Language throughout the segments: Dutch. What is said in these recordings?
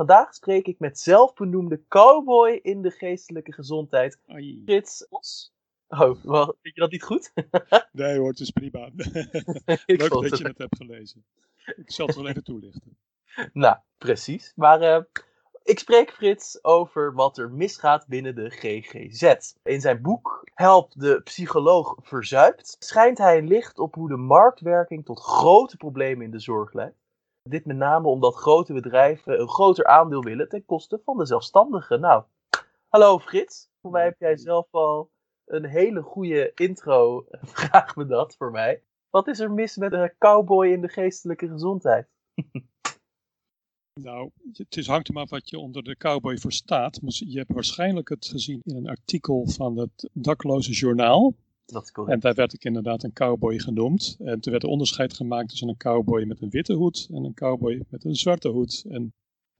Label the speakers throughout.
Speaker 1: Vandaag spreek ik met zelfbenoemde cowboy in de geestelijke gezondheid. Frits Os. Oh, wel, vind je dat niet goed?
Speaker 2: Nee hoor, het is prima.
Speaker 1: Ik
Speaker 2: Leuk dat
Speaker 1: het-
Speaker 2: je het hebt gelezen. Ik zal het wel even toelichten.
Speaker 1: Nou, precies. Maar eh, ik spreek Frits over wat er misgaat binnen de GGZ. In zijn boek Help de psycholoog verzuipt schijnt hij licht op hoe de marktwerking tot grote problemen in de zorg leidt. Dit met name omdat grote bedrijven een groter aandeel willen ten koste van de zelfstandigen. Nou, hallo Frits. Voor mij heb jij zelf al een hele goede intro. Vraag me dat voor mij. Wat is er mis met een cowboy in de geestelijke gezondheid?
Speaker 2: Nou, het is, hangt er maar af wat je onder de cowboy verstaat. Maar Je hebt waarschijnlijk het gezien in een artikel van het Dakloze Journaal.
Speaker 1: Dat is correct.
Speaker 2: En daar werd ik inderdaad een cowboy genoemd. En toen werd er onderscheid gemaakt tussen een cowboy met een witte hoed en een cowboy met een zwarte hoed. En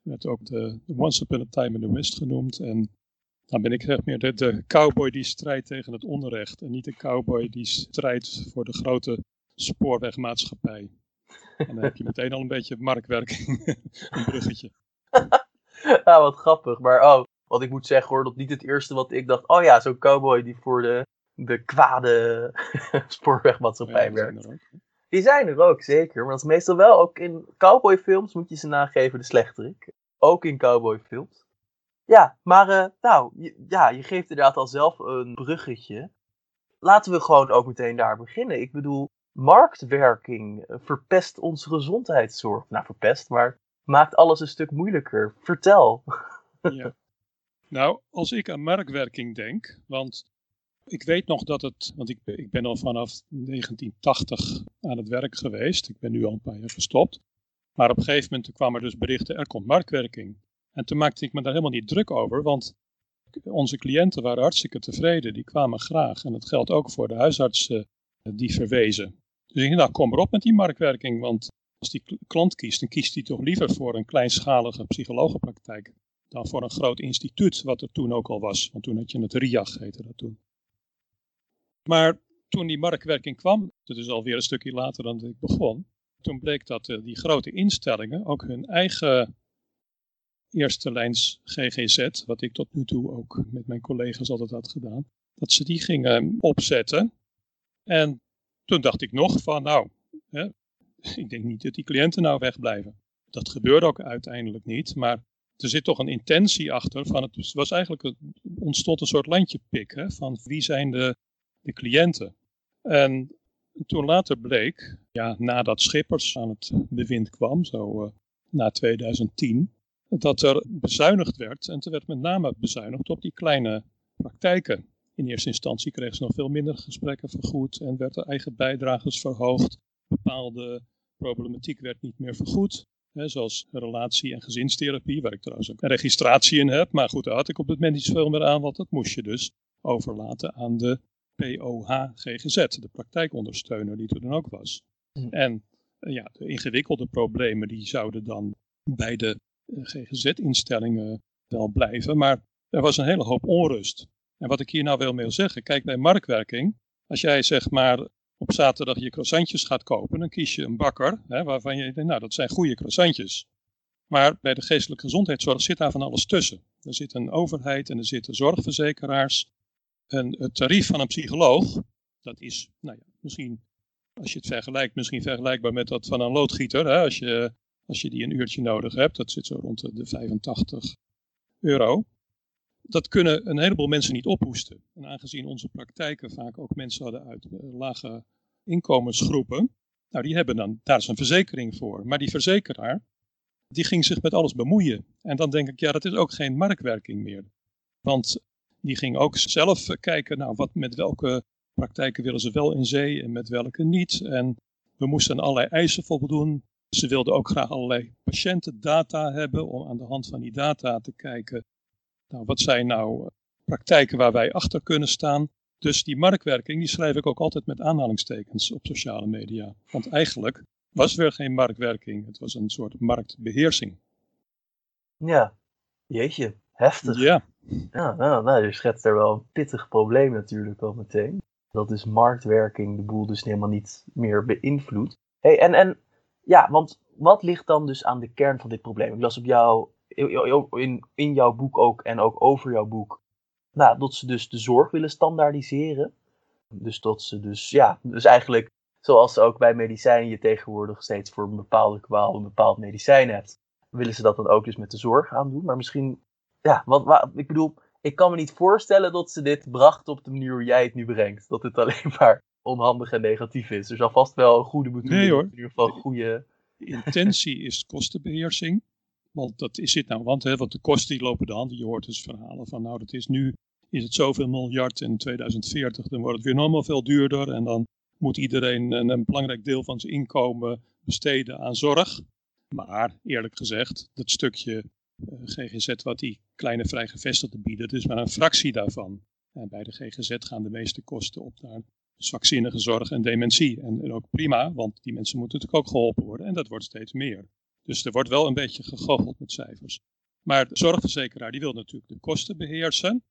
Speaker 2: werd ook de, de Once Upon a Time in the West genoemd. En dan ben ik zeg meer de, de cowboy die strijdt tegen het onrecht. En niet de cowboy die strijdt voor de grote spoorwegmaatschappij. En dan heb je meteen al een beetje marktwerking, een bruggetje.
Speaker 1: Ja, wat grappig. Maar oh, wat ik moet zeggen hoor, dat niet het eerste wat ik dacht. Oh ja, zo'n cowboy die voor de, de kwade spoorwegmaatschappij
Speaker 2: Ja, die zijn
Speaker 1: werkt.
Speaker 2: er ook.
Speaker 1: Die zijn er ook, zeker. Maar dat is meestal wel ook in cowboyfilms, moet je ze nageven, de slechterik. Ook in cowboyfilms. Ja, maar eh, nou, je, ja, je geeft inderdaad al zelf een bruggetje. Laten we gewoon ook meteen daar beginnen. Ik bedoel, marktwerking eh, verpest onze gezondheidszorg. Nou, verpest, maar maakt alles een stuk moeilijker. Vertel.
Speaker 2: Ja. Nou, als ik aan marktwerking denk, want ik weet nog dat het, want ik, ik ben al vanaf 1980 aan het werk geweest. Ik ben nu al een paar jaar gestopt. Maar op een gegeven moment kwamen er dus berichten, er komt marktwerking. En toen maakte ik me daar helemaal niet druk over, want onze cliënten waren hartstikke tevreden. Die kwamen graag. En dat geldt ook voor de huisartsen eh, die verwezen. Dus ik dacht, nou kom erop met die marktwerking, want als die kl- klant kiest, dan kiest hij toch liever voor een kleinschalige psychologenpraktijk dan voor een groot instituut, wat er toen ook al was. Want toen had je het RIAG, heette dat toen. Maar toen die marktwerking kwam, dat is alweer een stukje later dan ik begon, toen bleek dat eh, die grote instellingen ook hun eigen eerste lijns GGZ, wat ik tot nu toe ook met mijn collega's altijd had gedaan, dat ze die gingen opzetten. En toen dacht ik nog van, nou, hè, ik denk niet dat die cliënten nou wegblijven. Dat gebeurde ook uiteindelijk niet, maar er zit toch een intentie achter. Van het was eigenlijk ontstond een soort landjepik hè, van wie zijn de, de cliënten. En toen later bleek, ja, nadat Schippers aan het bewind kwam, zo eh, na 2010, dat er bezuinigd werd. En er werd met name bezuinigd op die kleine praktijken. In eerste instantie kregen ze nog veel minder gesprekken vergoed en werd de eigen bijdrages verhoogd. Bepaalde problematiek werd niet meer vergoed. Zoals relatie- en gezinstherapie, waar ik trouwens ook een registratie in heb. Maar goed, daar had ik op het moment niet zoveel meer aan, want dat moest je dus overlaten aan de POH-GGZ, de praktijkondersteuner die er dan ook was. En eh, ja, de ingewikkelde problemen die zouden dan bij de eh, GGZ-instellingen wel blijven, maar er was een hele hoop onrust. En wat ik hier nou wil mee zeggen, kijk bij marktwerking, als jij zeg maar op zaterdag je croissantjes gaat kopen, dan kies je een bakker hè, waarvan je denkt, nou dat zijn goede croissantjes. Maar bij de geestelijke gezondheidszorg zit daar van alles tussen. Er zit een overheid en er zitten zorgverzekeraars. En het tarief van een psycholoog, dat is, nou ja, misschien, als je het vergelijkt, misschien vergelijkbaar met dat van een loodgieter. Hè, als, je, als je die een uurtje nodig hebt, dat zit zo rond de, de 85 euro. Dat kunnen een heleboel mensen niet ophoesten. En aangezien onze praktijken vaak ook mensen hadden uit eh, lage inkomensgroepen, nou die hebben dan, daar is een verzekering voor. Maar die verzekeraar, die ging zich met alles bemoeien. En dan denk ik, ja, dat is ook geen marktwerking meer. Want die ging ook zelf eh, kijken, nou, wat, met welke praktijken willen ze wel in zee en met welke niet. En we moesten aan allerlei eisen voldoen. Ze wilden ook graag allerlei patiëntendata hebben om aan de hand van die data te kijken, nou, wat zijn nou eh, praktijken waar wij achter kunnen staan. Dus die marktwerking, die schrijf ik ook altijd met aanhalingstekens op sociale media. Want eigenlijk was er geen marktwerking, het was een soort marktbeheersing.
Speaker 1: Ja, jeetje, heftig.
Speaker 2: Ja.
Speaker 1: Ja, nou, nou, je schetst er wel een pittig probleem natuurlijk al meteen. Dat dus marktwerking de boel dus helemaal niet meer beïnvloedt. Hey, en, en ja, want wat ligt dan dus aan de kern van dit probleem? Ik las op jou, in, in jouw boek ook en ook over jouw boek, nou, dat ze dus de zorg willen standaardiseren. Dus dat ze dus, ja, dus eigenlijk zoals ook bij medicijnen je tegenwoordig steeds voor een bepaalde kwaal een bepaald medicijn hebt, willen ze dat dan ook dus met de zorg aan doen. Maar misschien, ja, wat, wat, ik bedoel, ik kan me niet voorstellen dat ze dit bracht op de manier hoe jij het nu brengt. Dat het alleen maar onhandig en negatief is. Er zal vast wel een goede bedoeling,
Speaker 2: nee, hoor.
Speaker 1: in ieder geval goede...
Speaker 2: De intentie is kostenbeheersing. Want dat is het nou, want, hè, want de kosten die lopen de hand. Je hoort dus verhalen van, nou, dat is nu is het zoveel miljard in 2040, dan wordt het weer normaal veel duurder. En dan moet iedereen een, een belangrijk deel van zijn inkomen besteden aan zorg. Maar eerlijk gezegd, dat stukje GGZ wat die kleine vrijgevestigden bieden, dat is maar een fractie daarvan. En bij de GGZ gaan de meeste kosten op naar zwakzinnige zorg en dementie. En, en, ook prima, want die mensen moeten natuurlijk ook geholpen worden. En dat wordt steeds meer. Dus er wordt wel een beetje gegoocheld met cijfers. Maar de zorgverzekeraar die wil natuurlijk de kosten beheersen.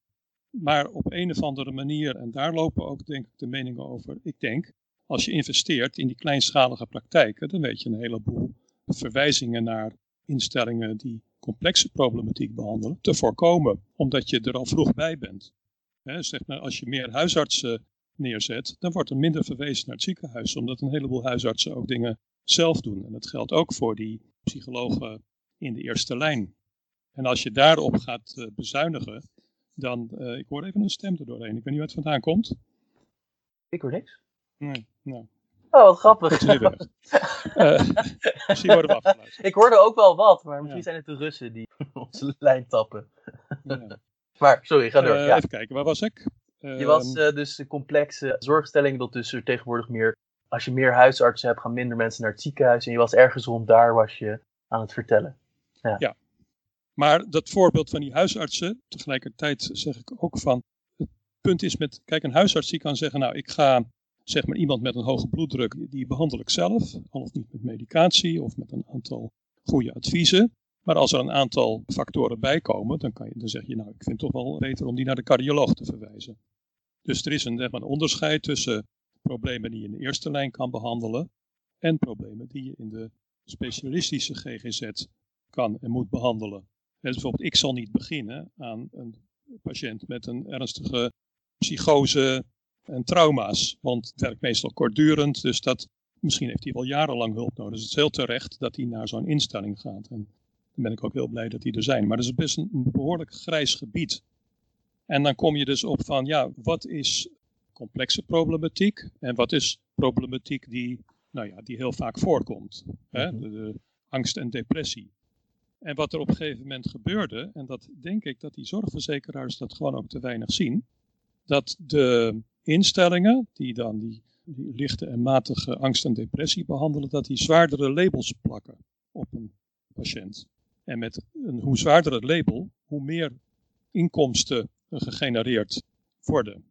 Speaker 2: Maar op een of andere manier, en daar lopen ook denk ik de meningen over. Ik denk, als je investeert in die kleinschalige praktijken, dan weet je een heleboel verwijzingen naar instellingen die complexe problematiek behandelen, te voorkomen, omdat je er al vroeg bij bent. zeg maar, als je meer huisartsen neerzet, dan wordt er minder verwezen naar het ziekenhuis, omdat een heleboel huisartsen ook dingen zelf doen. En dat geldt ook voor die psychologen in de eerste lijn. En als je daarop gaat uh, bezuinigen, dan, uh, ik hoor even een stem er doorheen. Ik weet niet waar het vandaan komt.
Speaker 1: Ik hoor niks.
Speaker 2: Nee, nou.
Speaker 1: Oh, wat grappig.
Speaker 2: uh, misschien worden we afgeluisterd.
Speaker 1: Ik hoorde ook wel wat, maar misschien zijn het de Russen die onze lijn tappen. ja. Maar, sorry, ga door.
Speaker 2: Uh,
Speaker 1: ja.
Speaker 2: Even kijken, waar was ik?
Speaker 1: je was uh, dus de complexe zorgstelling dat dus er tegenwoordig meer, als je meer huisartsen hebt, gaan minder mensen naar het ziekenhuis. En je was ergens rond daar, was je aan het vertellen. Ja.
Speaker 2: ja. Maar dat voorbeeld van die huisartsen, tegelijkertijd zeg ik ook van, het punt is met, kijk, een huisarts die kan zeggen, nou, ik ga zeg maar iemand met een hoge bloeddruk, die behandel ik zelf, al of niet met medicatie of met een aantal goede adviezen. Maar als er een aantal factoren bijkomen, dan, kan je, dan zeg je, nou, ik vind het toch wel beter om die naar de cardioloog te verwijzen. Dus er is een, zeg maar, onderscheid tussen problemen die je in de eerste lijn kan behandelen en problemen die je in de specialistische GGZ kan en moet behandelen. Dus bijvoorbeeld, ik zal niet beginnen aan een patiënt met een ernstige psychose en trauma's. Want het werkt meestal kortdurend, dus dat, misschien heeft hij wel jarenlang hulp nodig. Dus het is heel terecht dat hij naar zo'n instelling gaat. En dan ben ik ook heel blij dat die er zijn. Maar dat is best een, behoorlijk grijs gebied. En dan kom je dus op van, ja, wat is complexe problematiek en wat is problematiek die, nou ja, die heel vaak voorkomt. Hè? Mhm. de angst en depressie. En wat er op een gegeven moment gebeurde, en dat denk ik dat die zorgverzekeraars dat gewoon ook te weinig zien, dat de instellingen die dan die, lichte en matige angst en depressie behandelen, dat die zwaardere labels plakken op een patiënt. En met een hoe zwaarder het label, hoe meer inkomsten gegenereerd worden.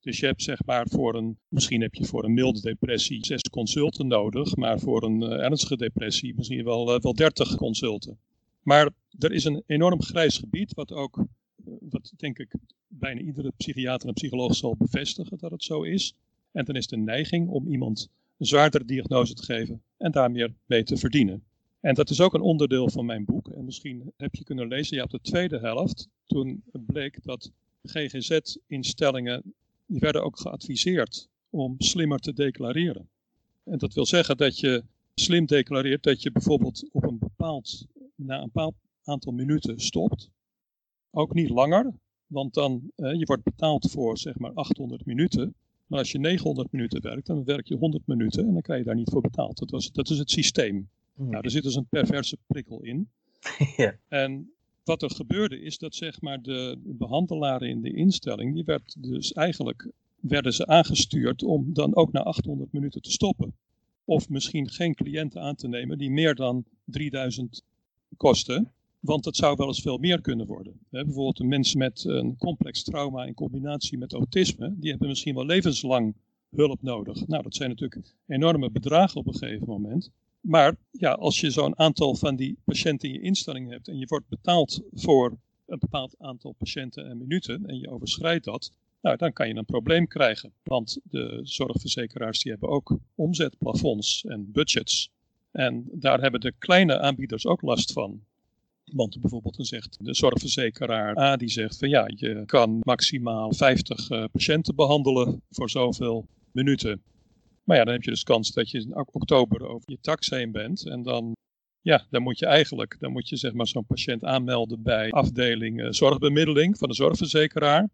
Speaker 2: Dus je hebt zeg maar voor een, misschien heb je voor een milde depressie zes consulten nodig, maar voor een uh, ernstige depressie misschien wel, uh, wel dertig consulten. Maar er is een enorm grijs gebied, wat ook, wat denk ik bijna iedere psychiater en psycholoog zal bevestigen dat het zo is. En dan is de neiging om iemand een zwaardere diagnose te geven en daar meer mee te verdienen. En dat is ook een onderdeel van mijn boek. En misschien heb je kunnen lezen, ja, op de tweede helft, toen bleek dat GGZ-instellingen, die werden ook geadviseerd om slimmer te declareren. En dat wil zeggen dat je slim declareert dat je bijvoorbeeld op een bepaald, na een bepaald aantal minuten stopt. Ook niet langer, want dan, eh, je wordt betaald voor zeg maar 800 minuten. Maar als je 900 minuten werkt, dan werk je 100 minuten en dan krijg je daar niet voor betaald. Dat, was, dat is het systeem. Hmm. Nou, er zit dus een perverse prikkel in.
Speaker 1: ja.
Speaker 2: En wat er gebeurde is dat zeg maar de behandelaren in de instelling, die werd dus eigenlijk werden ze aangestuurd om dan ook na 800 minuten te stoppen. Of misschien geen cliënten aan te nemen die meer dan 3000 kosten. Want het zou wel eens veel meer kunnen worden. bijvoorbeeld een mens met een complex trauma in combinatie met autisme, die hebben misschien wel levenslang hulp nodig. Nou, dat zijn natuurlijk enorme bedragen op een gegeven moment. Maar ja, als je zo'n aantal van die patiënten in je instelling hebt en je wordt betaald voor een bepaald aantal patiënten en minuten en je overschrijdt dat, nou, dan kan je een probleem krijgen. Want de zorgverzekeraars die hebben ook omzetplafonds en budgets. En daar hebben de kleine aanbieders ook last van. Want bijvoorbeeld dan zegt de zorgverzekeraar A, die zegt van ja, je kan maximaal 50 uh, eh, patiënten behandelen voor zoveel minuten. Maar ja, dan heb je dus kans dat je in oktober over je tax heen bent. En dan, ja, dan moet je eigenlijk, dan moet je zeg maar zo'n patiënt aanmelden bij afdeling uh, zorgbemiddeling van de zorgverzekeraar.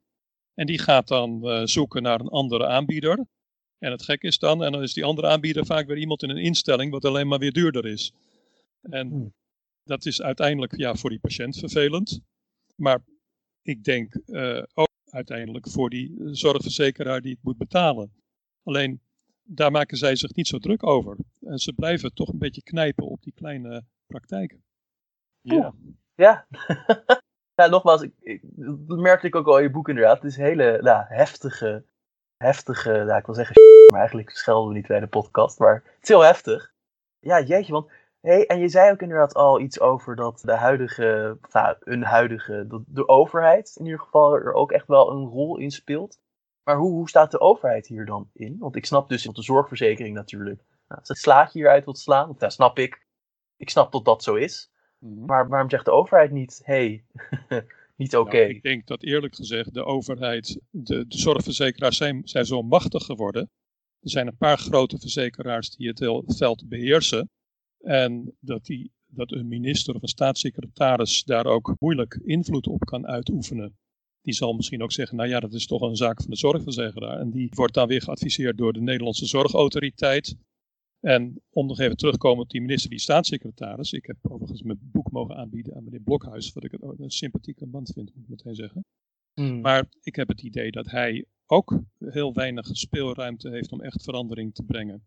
Speaker 2: En die gaat dan uh, zoeken naar een andere aanbieder. En het gek is dan, en dan is die andere aanbieder vaak weer iemand in een instelling wat alleen maar weer duurder is. En hmm. Dat is uiteindelijk ja, voor die patiënt vervelend. Maar ik denk uh, ook uiteindelijk voor die zorgverzekeraar die het moet betalen. Alleen daar maken zij zich niet zo druk over. En ze blijven toch een beetje knijpen op die kleine praktijken.
Speaker 1: Ja. Ja. ja, nogmaals, ik, ik, dat merkte ik ook al in je boek inderdaad. Het is hele nou, heftige, heftige, nou, ik wil zeggen maar eigenlijk schelden we niet bij de podcast, maar het is heel heftig. Ja, jeetje, want Hey, en je zei ook inderdaad al iets over dat de huidige, nou, een huidige, de, de, overheid in ieder geval er ook echt wel een rol in speelt. Maar hoe, hoe staat de overheid hier dan in? Want ik snap dus, de zorgverzekering natuurlijk. Nou, het slaatje hieruit wilt slaan, want dat snap ik. Ik snap dat dat zo is. Mhm. Maar waarom zegt de overheid niet, hey, niet oké? Nou,
Speaker 2: ik denk dat eerlijk gezegd de overheid, de, de zorgverzekeraars zijn, zijn zo machtig geworden. Er zijn een paar grote verzekeraars die het heel veld beheersen. En dat, die, dat een minister of een staatssecretaris daar ook moeilijk invloed op kan uitoefenen. Die zal misschien ook zeggen, nou ja, dat is toch een zaak van de zorgverzekeraar. En die wordt dan weer geadviseerd door de Nederlandse Zorgautoriteit. En om nog even terug te komen op die minister, die staatssecretaris. Ik heb overigens mijn boek mogen aanbieden aan meneer Blokhuis, wat ik een sympathieke man vind, moet ik meteen zeggen. Hmm. Maar ik heb het idee dat hij ook heel weinig speelruimte heeft om echt verandering te brengen.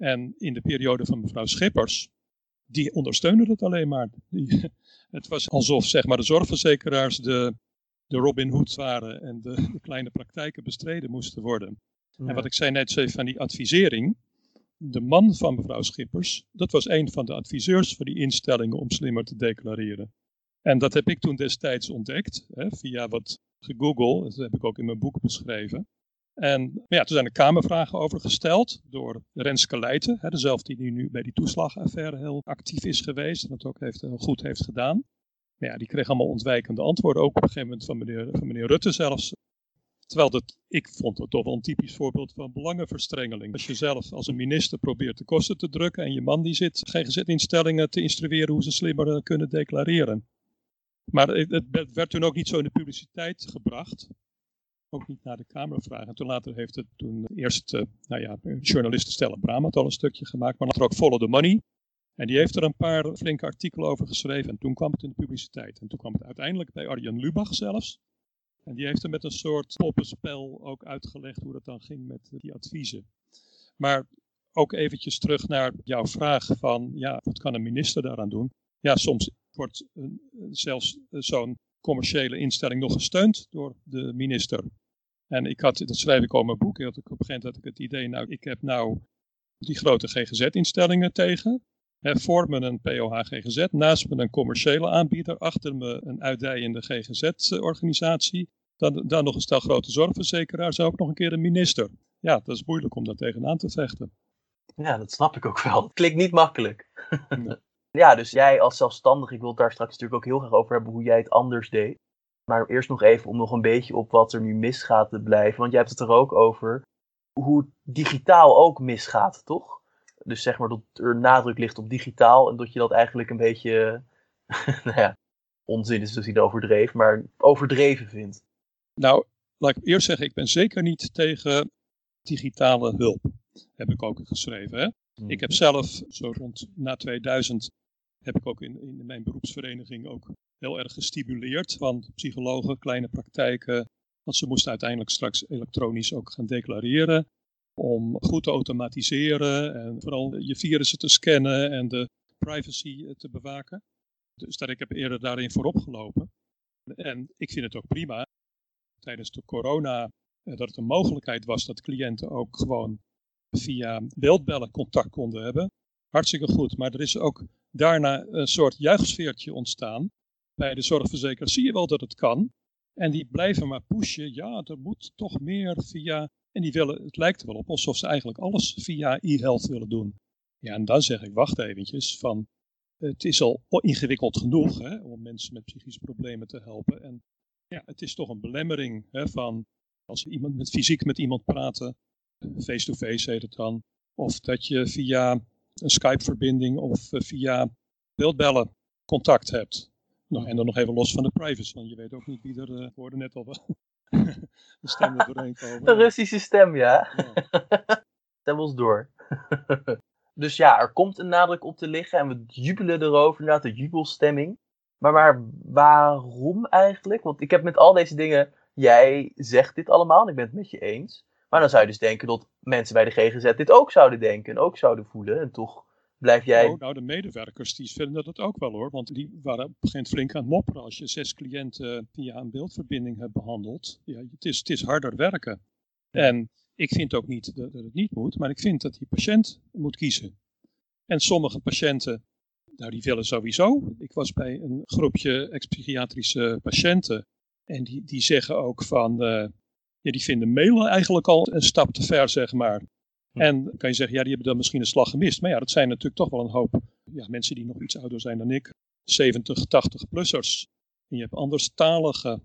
Speaker 2: En in de periode van mevrouw Schippers, die ondersteunde het alleen maar. Die, het was alsof zeg maar, de zorgverzekeraars de de Robin Hoods waren en de, de kleine praktijken bestreden moesten worden. En wat ik zei net zei van die advisering, de man van mevrouw Schippers, dat was een van de adviseurs voor die instellingen om slimmer te declareren. En dat heb ik toen destijds ontdekt, hè, via wat gegoogeld, dat heb ik ook in mijn boek beschreven. En ja, toen zijn er kamervragen over gesteld door Renske Leijten, hè, dezelfde die nu bij die toeslagaffaire heel actief is geweest en dat ook heeft, heel goed heeft gedaan. Maar ja, die kreeg allemaal ontwijkende antwoorden, ook op een gegeven moment van meneer, meneer Rutte zelfs. Terwijl dat, ik vond het toch wel een typisch voorbeeld van belangenverstrengeling. Als je zelf als een minister probeert de kosten te drukken en je man die zit GGZ-instellingen te instrueren hoe ze slimmer eh, kunnen declareren. Maar het, werd toen ook niet zo in de publiciteit gebracht. Ook niet naar de Kamervragen. En toen later heeft het toen eerst, uh, nou ja, journalisten stellen Bram had al een stukje gemaakt, maar later ook Follow the Money. En die heeft er een paar flinke artikelen over geschreven. En toen kwam het in de publiciteit. En toen kwam het uiteindelijk bij Arjen Lubach zelfs. En die heeft er met een soort poppenspel ook uitgelegd hoe dat dan ging met die adviezen. Maar ook eventjes terug naar jouw vraag van, ja, wat kan een minister daaraan doen? Ja, soms wordt zelfs zo'n commerciële instelling nog gesteund door de minister. En ik had, dat schrijf ik al in mijn boek, had ik op een gegeven moment had ik het idee, nou, ik heb nou die grote GGZ-instellingen tegen voor me een POH-GGZ, naast me een commerciële aanbieder, achter me een uitdijende GGZ-organisatie, dan, dan nog een stel grote zorgverzekeraars en ook nog een keer een minister. Ja, dat is moeilijk om daar tegenaan te vechten.
Speaker 1: Ja, dat snap ik ook wel. Klinkt niet makkelijk. Ja, dus jij als zelfstandig, ik wil het daar straks natuurlijk ook heel graag over hebben hoe jij het anders deed. Maar eerst nog even om nog een beetje op wat er nu misgaat te blijven. Want jij hebt het er ook over hoe digitaal ook misgaat, toch? Dus zeg maar dat er nadruk ligt op digitaal en dat je dat eigenlijk een beetje, nou ja, onzin is niet overdreven, maar overdreven vindt.
Speaker 2: Nou, laat ik eerst zeggen, ik ben zeker niet tegen digitale hulp. Heb ik ook geschreven. Hè? Ik heb mhm. zelf, zo rond na 2000, heb ik ook in, in mijn beroepsvereniging ook heel erg gestimuleerd van psychologen, kleine praktijken. Want ze moesten uiteindelijk straks elektronisch ook gaan declareren om goed te automatiseren en vooral je virussen te scannen en de privacy te bewaken. Dus dat ik heb eerder daarin voorop gelopen. En ik vind het ook prima. Tijdens de corona eh, dat het een mogelijkheid was dat cliënten ook gewoon via beeldbellen contact konden hebben. Hartstikke goed. Maar er is ook daarna een soort juichsfeertje ontstaan. Bij de zorgverzekeraars zie je wel dat het kan. En die blijven maar pushen. Ja, er moet toch meer via. En die willen, het lijkt er wel op alsof ze eigenlijk alles via e-health willen doen. Ja, en dan zeg ik, wacht eventjes. Van, het is al ingewikkeld genoeg hè, om mensen met psychische problemen te helpen. En ja, het is toch een belemmering hè, van als iemand met fysiek met iemand praten, face-to-face heet het dan, of dat je via een Skype-verbinding of eh, via beeldbellen contact hebt. Nou, en dan nog even los van de privacy, want je weet ook niet wie er, uh, hoorde net al de stem er doorheen komen.
Speaker 1: De Russische stem, ja. ja. Stem ons door. dus ja, er komt een nadruk op te liggen en we jubelen erover, inderdaad, de jubelstemming. Maar, maar waarom eigenlijk? Want ik heb met al deze dingen, jij zegt dit allemaal en ik ben het met je eens. Maar dan zou je dus denken dat mensen bij de GGZ dit ook zouden denken en ook zouden voelen. En toch blijf jij...
Speaker 2: Oh, nou, de medewerkers die vinden dat ook wel hoor. Want die waren op een gegeven moment flink aan het mopperen. Als je zes cliënten via een beeldverbinding hebt behandeld. Ja, het, is, het is harder werken. En ik vind ook niet dat, het niet moet. Maar ik vind dat die patiënt moet kiezen. En sommige patiënten nou, die willen sowieso. Ik was bij een groepje ex-psychiatrische patiënten. En die, die zeggen ook van, uh, ja, die vinden mailen eigenlijk al een stap te ver, zeg maar. Hm. En kan je zeggen, ja, die hebben dan misschien een slag gemist. Maar ja, dat zijn natuurlijk toch wel een hoop ja, mensen die nog iets ouder zijn dan ik. 70, 80-plussers. En je hebt anderstalige.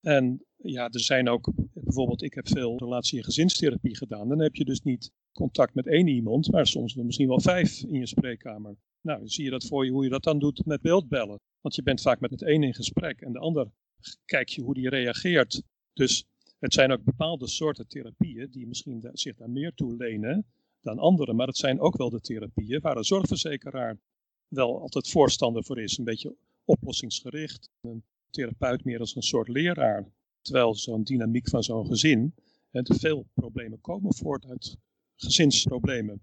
Speaker 2: En ja, er zijn ook, bijvoorbeeld, ik heb veel relatie- en gezinstherapie gedaan. Dan heb je dus niet contact met één iemand, maar soms misschien wel vijf in je spreekkamer. Nou, zie je dat voor je hoe je dat dan doet met beeldbellen. Want je bent vaak met het een in gesprek en de ander kijk je hoe die reageert. Dus het zijn ook bepaalde soorten therapieën die misschien zich daar meer toe lenen dan andere. Maar het zijn ook wel de therapieën waar een zorgverzekeraar wel altijd voorstander voor is. Een beetje oplossingsgericht. Een therapeut meer als een soort leraar. Terwijl zo'n dynamiek van zo'n gezin. En te veel problemen komen voort uit gezinsproblemen.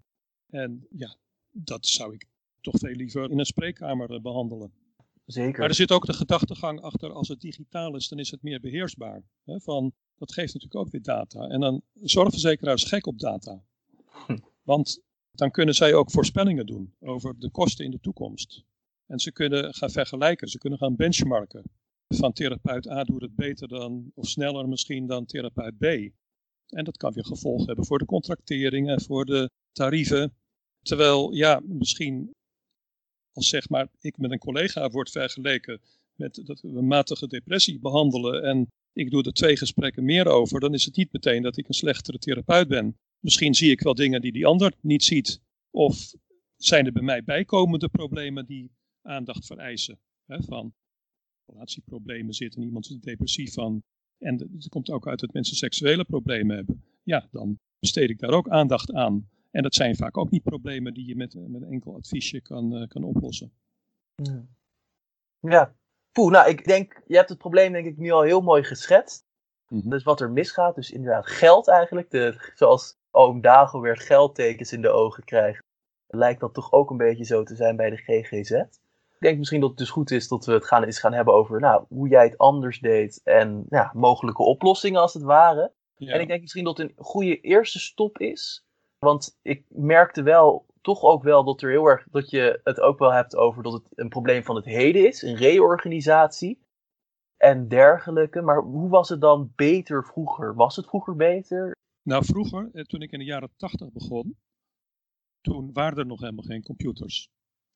Speaker 2: En ja, dat zou ik toch veel liever in een spreekkamer eh, behandelen.
Speaker 1: Zeker.
Speaker 2: Maar er zit ook de gedachtegang achter, als het digitaal is, dan is het meer beheersbaar. Hè? Van, dat geeft natuurlijk ook weer data. En dan zorgverzekeraars gek op data. Want dan kunnen zij ook voorspellingen doen over de kosten in de toekomst. En ze kunnen gaan vergelijken, ze kunnen gaan benchmarken. Van therapeut A doet het beter dan, of sneller misschien dan therapeut B. En dat kan weer gevolgen hebben voor de contractering en voor de tarieven. Terwijl, ja, misschien als zeg maar ik met een collega word vergeleken met dat we matige depressie behandelen en ik doe er twee gesprekken meer over, dan is het niet meteen dat ik een slechtere therapeut ben. Misschien zie ik wel dingen die die ander niet ziet. Of zijn er bij mij bijkomende problemen die aandacht vereisen. Hè, van relatieproblemen zitten, iemand is depressief van. En het komt ook uit dat mensen seksuele problemen hebben. Ja, dan besteed ik daar ook aandacht aan. En dat zijn vaak ook niet problemen die je met, met een enkel adviesje kan, uh, kan oplossen.
Speaker 1: Ja. Poeh, nou ik denk, je hebt het probleem denk ik nu al heel mooi geschetst. Mm Dus wat er misgaat, dus inderdaad geld eigenlijk. De, zoals oom weer geldtekens in de ogen krijgt. Lijkt dat toch ook een beetje zo te zijn bij de GGZ. Ik denk misschien dat het dus goed is dat we het gaan, eens gaan hebben over nou, hoe jij het anders deed. En ja, mogelijke oplossingen als het ware. Ja. En ik denk misschien dat een goede eerste stop is want ik merkte wel, toch ook wel, dat er heel erg, dat je het ook wel hebt over dat het een probleem van het heden is, een reorganisatie en dergelijke. Maar hoe was het dan beter vroeger? Was het vroeger beter?
Speaker 2: Nou, vroeger, eh, toen ik in de jaren tachtig begon, toen waren er nog helemaal geen computers.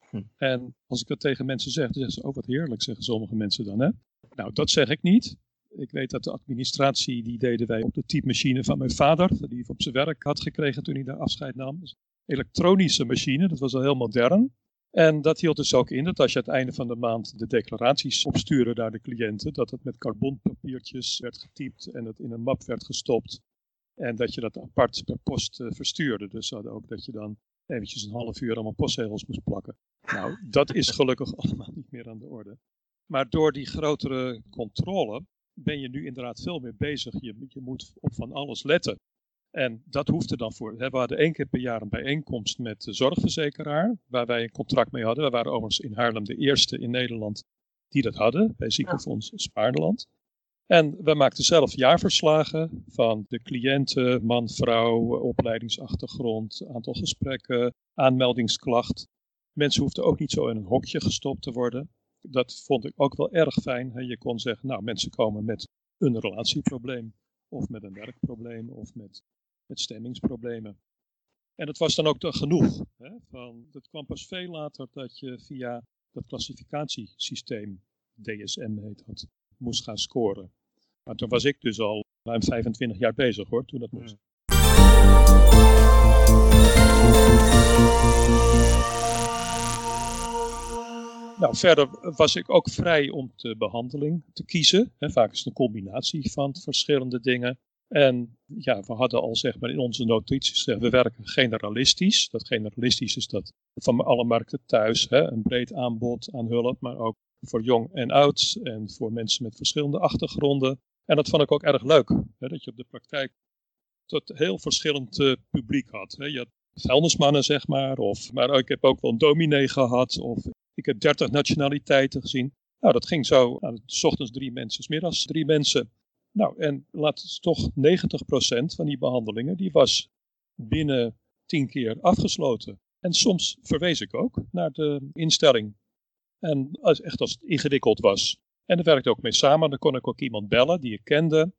Speaker 2: Hm. En als ik dat tegen mensen zeg, dan zeggen ze, oh wat heerlijk, zeggen sommige mensen dan. Hè? Nou, dat zeg ik niet. Ik weet dat de administratie, die deden wij op de typemachine van mijn vader, die hij op zijn werk had gekregen toen hij daar afscheid nam. Dus elektronische machine, dat was al heel modern. En dat hield dus ook in dat als je aan het einde van de maand de declaraties opstuurde naar de cliënten, dat het met carbonpapiertjes werd getypt en dat in een map werd gestopt. En dat je dat apart per post uh, verstuurde. Dus ook dat je dan eventjes een half uur allemaal postzegels moest plakken. Nou, dat is gelukkig allemaal niet meer aan de orde. Maar door die grotere controle ben je nu inderdaad veel meer bezig. Je moet op van alles letten. En dat hoefde dan voor. We hadden één keer per jaar een bijeenkomst met de zorgverzekeraar, waar wij een contract mee hadden. We waren overigens in Haarlem de eerste in Nederland die dat hadden, bij Ziekenfonds Spaarland. En we maakten zelf jaarverslagen van de cliënten, man, vrouw, opleidingsachtergrond, aantal gesprekken, aanmeldingsklacht. Mensen hoefden ook niet zo in een hokje gestopt te worden. Dat vond ik ook wel erg fijn. Je kon zeggen, nou, mensen komen met een relatieprobleem, of met een werkprobleem, of met, met stemmingsproblemen. En dat was dan ook genoeg. Hè? Van, dat kwam pas veel later dat je via dat klassificatiesysteem, DSM heet dat, moest gaan scoren. Maar toen was ik dus al ruim 25 jaar bezig hoor, toen dat moest. Nou, verder was ik ook vrij om de behandeling te kiezen. vaak is het een combinatie van verschillende dingen. En ja, we hadden al zeg maar in onze notities gezegd, we werken generalistisch. Dat generalistisch is dat van alle markten thuis, hè, een breed aanbod aan hulp, maar ook voor jong en oud en voor mensen met verschillende achtergronden. En dat vond ik ook erg leuk, hè, dat je op de praktijk tot heel verschillend uh, publiek had. Hè. Je had vuilnismannen, zeg maar, of, maar ik heb ook wel een dominee gehad, of ik heb dertig nationaliteiten gezien. Nou, dat ging zo, nou, s ochtends drie mensen, s middags drie mensen. Nou, en laat toch 90% van die behandelingen, die was binnen tien keer afgesloten. En soms verwees ik ook naar de instelling. En als, echt als het ingewikkeld was. En daar werkte ook mee samen. Dan kon ik ook iemand bellen die ik kende.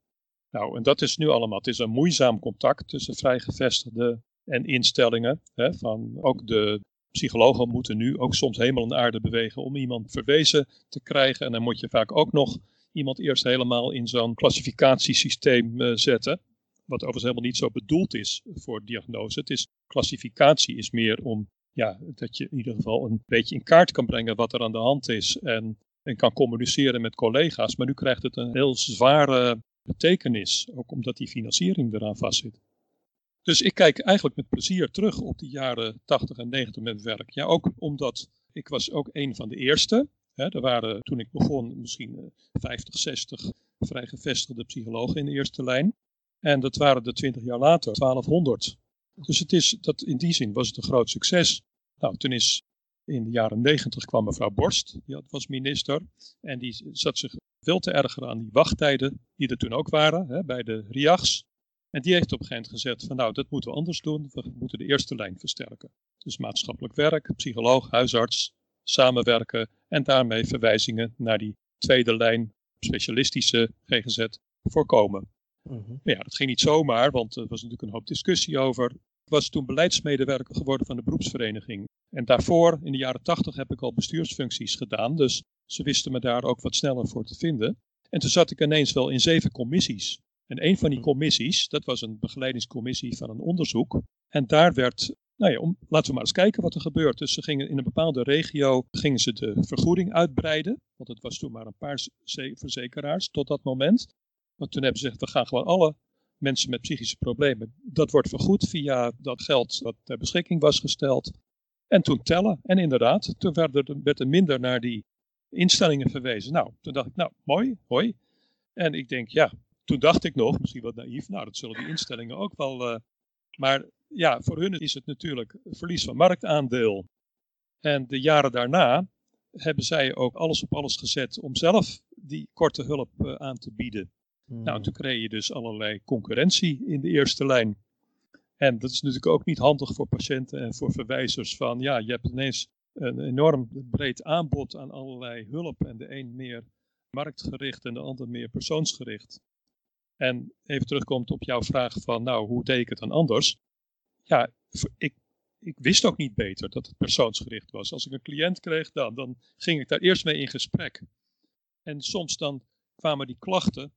Speaker 2: Nou, en dat is nu allemaal. Het is een moeizaam contact tussen vrijgevestigden en instellingen. Hè, van ook de psychologen moeten nu ook soms hemel en aarde bewegen om iemand verwezen te krijgen. En dan moet je vaak ook nog iemand eerst helemaal in zo'n klassificatiesysteem uh, zetten. Wat overigens helemaal niet zo bedoeld is voor diagnose. Het is, klassificatie is meer om ja, dat je in ieder geval een beetje in kaart kan brengen wat er aan de hand is. En, en kan communiceren met collega's. Maar nu krijgt het een heel zware betekenis. Ook omdat die financiering eraan vastzit. Dus ik kijk eigenlijk met plezier terug op die jaren 80 en 90 met werk. Ja, ook omdat ik was ook een van de eerste. Er waren toen ik begon misschien 50, 60 vrijgevestigde psychologen in de eerste lijn. En dat waren er 20 jaar later 1200. Dus het is, dat, in die zin was het een groot succes. Nou, toen is in de jaren 90 kwam mevrouw Borst, die was minister. En die zat zich veel te erger aan die wachttijden die er toen ook waren bij de RIAGs. En die heeft op een gegeven moment gezegd van nou, dat moeten we anders doen. We moeten de eerste lijn versterken. Dus maatschappelijk werk, psycholoog, huisarts, samenwerken en daarmee verwijzingen naar die tweede lijn specialistische GGZ voorkomen. Mhm. ja, dat ging niet zomaar, want er was natuurlijk een hoop discussie over. Ik was toen beleidsmedewerker geworden van de beroepsvereniging. En daarvoor, in de jaren tachtig, heb ik al bestuursfuncties gedaan. Dus ze wisten me daar ook wat sneller voor te vinden. En toen zat ik ineens wel in zeven commissies. En een van die commissies, dat was een begeleidingscommissie van een onderzoek. En daar werd, nou ja, om, laten we maar eens kijken wat er gebeurt. Dus ze gingen in een bepaalde regio, gingen ze de vergoeding uitbreiden. Want het was toen maar een paar verzekeraars tot dat moment. Want toen hebben ze gezegd, we gaan gewoon alle mensen met psychische problemen, dat wordt vergoed via dat geld dat ter beschikking was gesteld. En toen tellen. En inderdaad, toen werd er, werd er minder naar die instellingen verwezen. Nou, toen dacht ik, nou, mooi, hoi. En ik denk, ja, toen dacht ik nog, misschien wat naïef, nou dat zullen die instellingen ook wel. Uh, maar ja, voor hun is het natuurlijk verlies van marktaandeel. En de jaren daarna hebben zij ook alles op alles gezet om zelf die korte hulp uh, aan te bieden. Hmm. Nou, toen kreeg je dus allerlei concurrentie in de eerste lijn. En dat is natuurlijk ook niet handig voor patiënten en voor verwijzers van, ja, je hebt ineens een enorm breed aanbod aan allerlei hulp en de een meer marktgericht en de ander meer persoonsgericht. En even terugkomt op jouw vraag van, nou, hoe deed ik het dan anders? Ja, ik, ik wist ook niet beter dat het persoonsgericht was. Als ik een cliënt kreeg, dan, dan ging ik daar eerst mee in gesprek. En soms dan kwamen die klachten,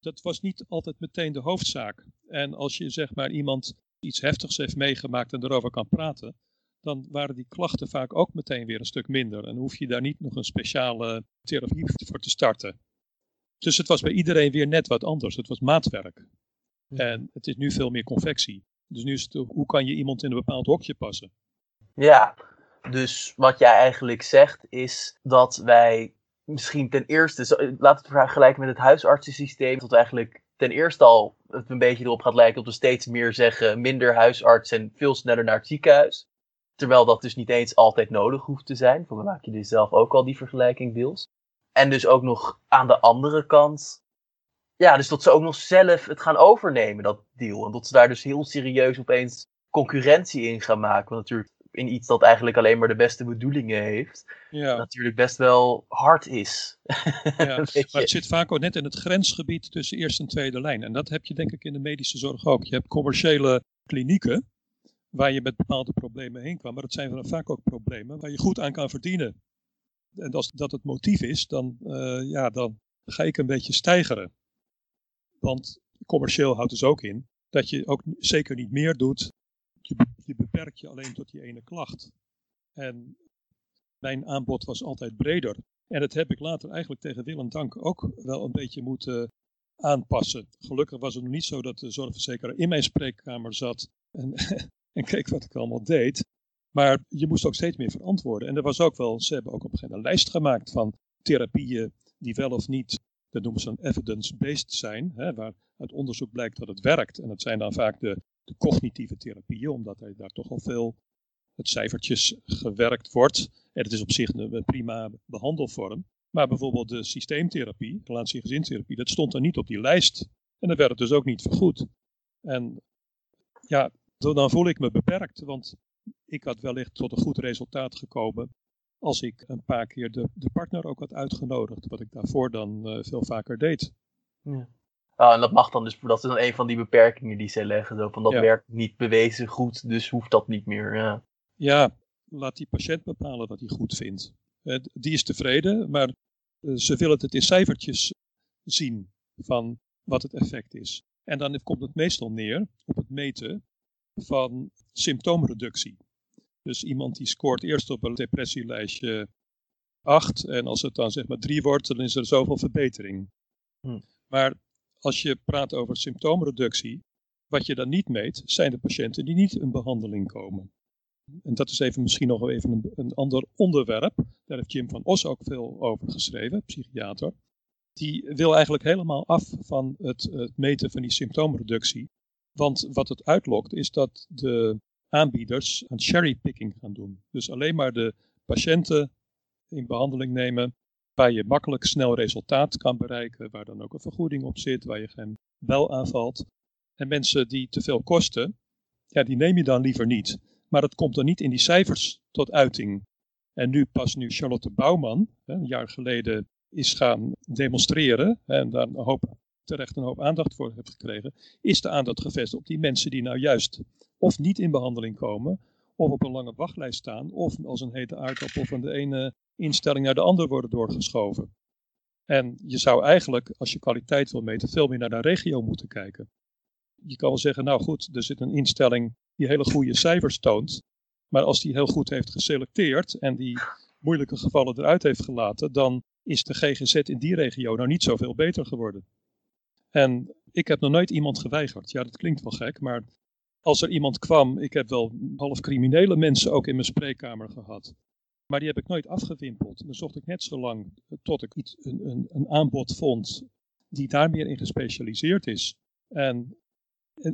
Speaker 2: dat was niet altijd meteen de hoofdzaak. En als je zeg maar iemand iets heftigs heeft meegemaakt en erover kan praten, dan waren die klachten vaak ook meteen weer een stuk minder. En hoef je daar niet nog een speciale therapie voor te starten. Dus het was bij iedereen weer net wat anders. Het was maatwerk. En het is nu veel meer confectie. Dus nu is het, hoe kan je iemand in een bepaald hokje passen?
Speaker 1: Ja, dus wat jij eigenlijk zegt is dat wij misschien ten eerste, laten we het vergelijken met het huisartsensysteem, dat eigenlijk ten eerste al het een beetje erop gaat lijken dat we steeds meer zeggen minder huisarts en veel sneller naar het ziekenhuis. Terwijl dat dus niet eens altijd nodig hoeft te zijn. Voor maak je dus zelf ook al die vergelijking deels. En dus ook nog aan de andere kant. Ja, dus dat ze ook nog zelf het gaan overnemen, dat deal. En dat ze daar dus heel serieus opeens concurrentie in gaan maken. Want natuurlijk in iets dat eigenlijk alleen maar de beste bedoelingen heeft. Ja. Natuurlijk best wel hard is.
Speaker 2: Ja, maar het zit vaak ook net in het grensgebied tussen eerste en tweede lijn. En dat heb je denk ik in de medische zorg ook. Je hebt commerciële klinieken waar je met bepaalde problemen heen kwam. Maar dat zijn dan vaak ook problemen waar je goed aan kan verdienen. En als dat het motief is, dan, uh, ja, dan ga ik een beetje stijgeren. Want commercieel houdt dus ook in dat je ook zeker niet meer doet. Je, beperkt je alleen tot die ene klacht. En mijn aanbod was altijd breder. En dat heb ik later eigenlijk tegen wil en dank ook wel een beetje moeten aanpassen. Gelukkig was het nog niet zo dat de zorgverzekeraar in mijn spreekkamer zat en en keek wat ik allemaal deed. Maar je moest ook steeds meer verantwoorden. En er was ook wel, ze hebben ook op een gegeven moment een lijst gemaakt van therapieën die wel of niet, dat noemen ze dan evidence-based zijn, hè, waar uit onderzoek blijkt dat het werkt. En dat zijn dan vaak de, de cognitieve therapieën, omdat daar toch al veel het cijfertjes gewerkt wordt. En het is op zich een prima behandelvorm. Maar bijvoorbeeld de systeemtherapie, relatiegezintherapie, dat stond er niet op die lijst. En dat werd het dus ook niet vergoed. En ja, dan voel ik me beperkt, want ik had wellicht tot een goed resultaat gekomen als ik een paar keer de, de partner ook had uitgenodigd, wat ik daarvoor dan uh, veel vaker deed.
Speaker 1: Ja. Ah, en dat mag dan dus, dat is dan een van die beperkingen die zij leggen, zo van dat werkt niet bewezen goed, dus hoeft dat niet meer. Ja.
Speaker 2: ja, laat die patiënt bepalen wat hij goed vindt. Uh, die is tevreden, maar uh, ze willen het in cijfertjes zien van wat het effect is. En dan komt het meestal neer op het meten van symptoomreductie. Dus iemand die scoort eerst op een depressielijstje 8 en als het dan zeg maar 3 wordt, dan is er zoveel verbetering. Hm. Maar als je praat over symptoomreductie, wat je dan niet meet, zijn de patiënten die niet in behandeling komen. En dat is even misschien nog even een, een ander onderwerp. Daar heeft Jim van Os ook veel over geschreven, psychiater. Die wil eigenlijk helemaal af van het, het meten van die symptoomreductie. Want wat het uitlokt is dat de aanbieders een cherrypicking gaan doen. Dus alleen maar de patiënten in behandeling nemen waar je makkelijk snel resultaat kan bereiken, waar dan ook een vergoeding op zit, waar je geen bel aanvalt. En mensen die te veel kosten, ja, die neem je dan liever niet. Maar dat komt dan niet in die cijfers tot uiting. En nu pas nu Charlotte Bouwman, een jaar geleden, is gaan demonstreren en daar een hoop terecht een hoop aandacht voor hebt gekregen, is de aandacht gevestigd op die mensen die nou juist of niet in behandeling komen, of op een lange wachtlijst staan, of als een hete aardappel van de ene instelling naar de andere worden doorgeschoven. En je zou eigenlijk, als je kwaliteit wil meten, veel meer naar de regio moeten kijken. Je kan wel zeggen, nou goed, er zit een instelling die hele goede cijfers toont, maar als die heel goed heeft geselecteerd en die moeilijke gevallen eruit heeft gelaten, dan is de GGZ in die regio nou niet zoveel beter geworden. En ik heb nog nooit iemand geweigerd. Ja, dat klinkt wel gek, maar als er iemand kwam, ik heb wel half criminele mensen ook in mijn spreekkamer gehad. Maar die heb ik nooit afgewimpeld. Dan zocht ik net zo lang tot ik iets, een, een, een aanbod vond die daar meer in gespecialiseerd is. En,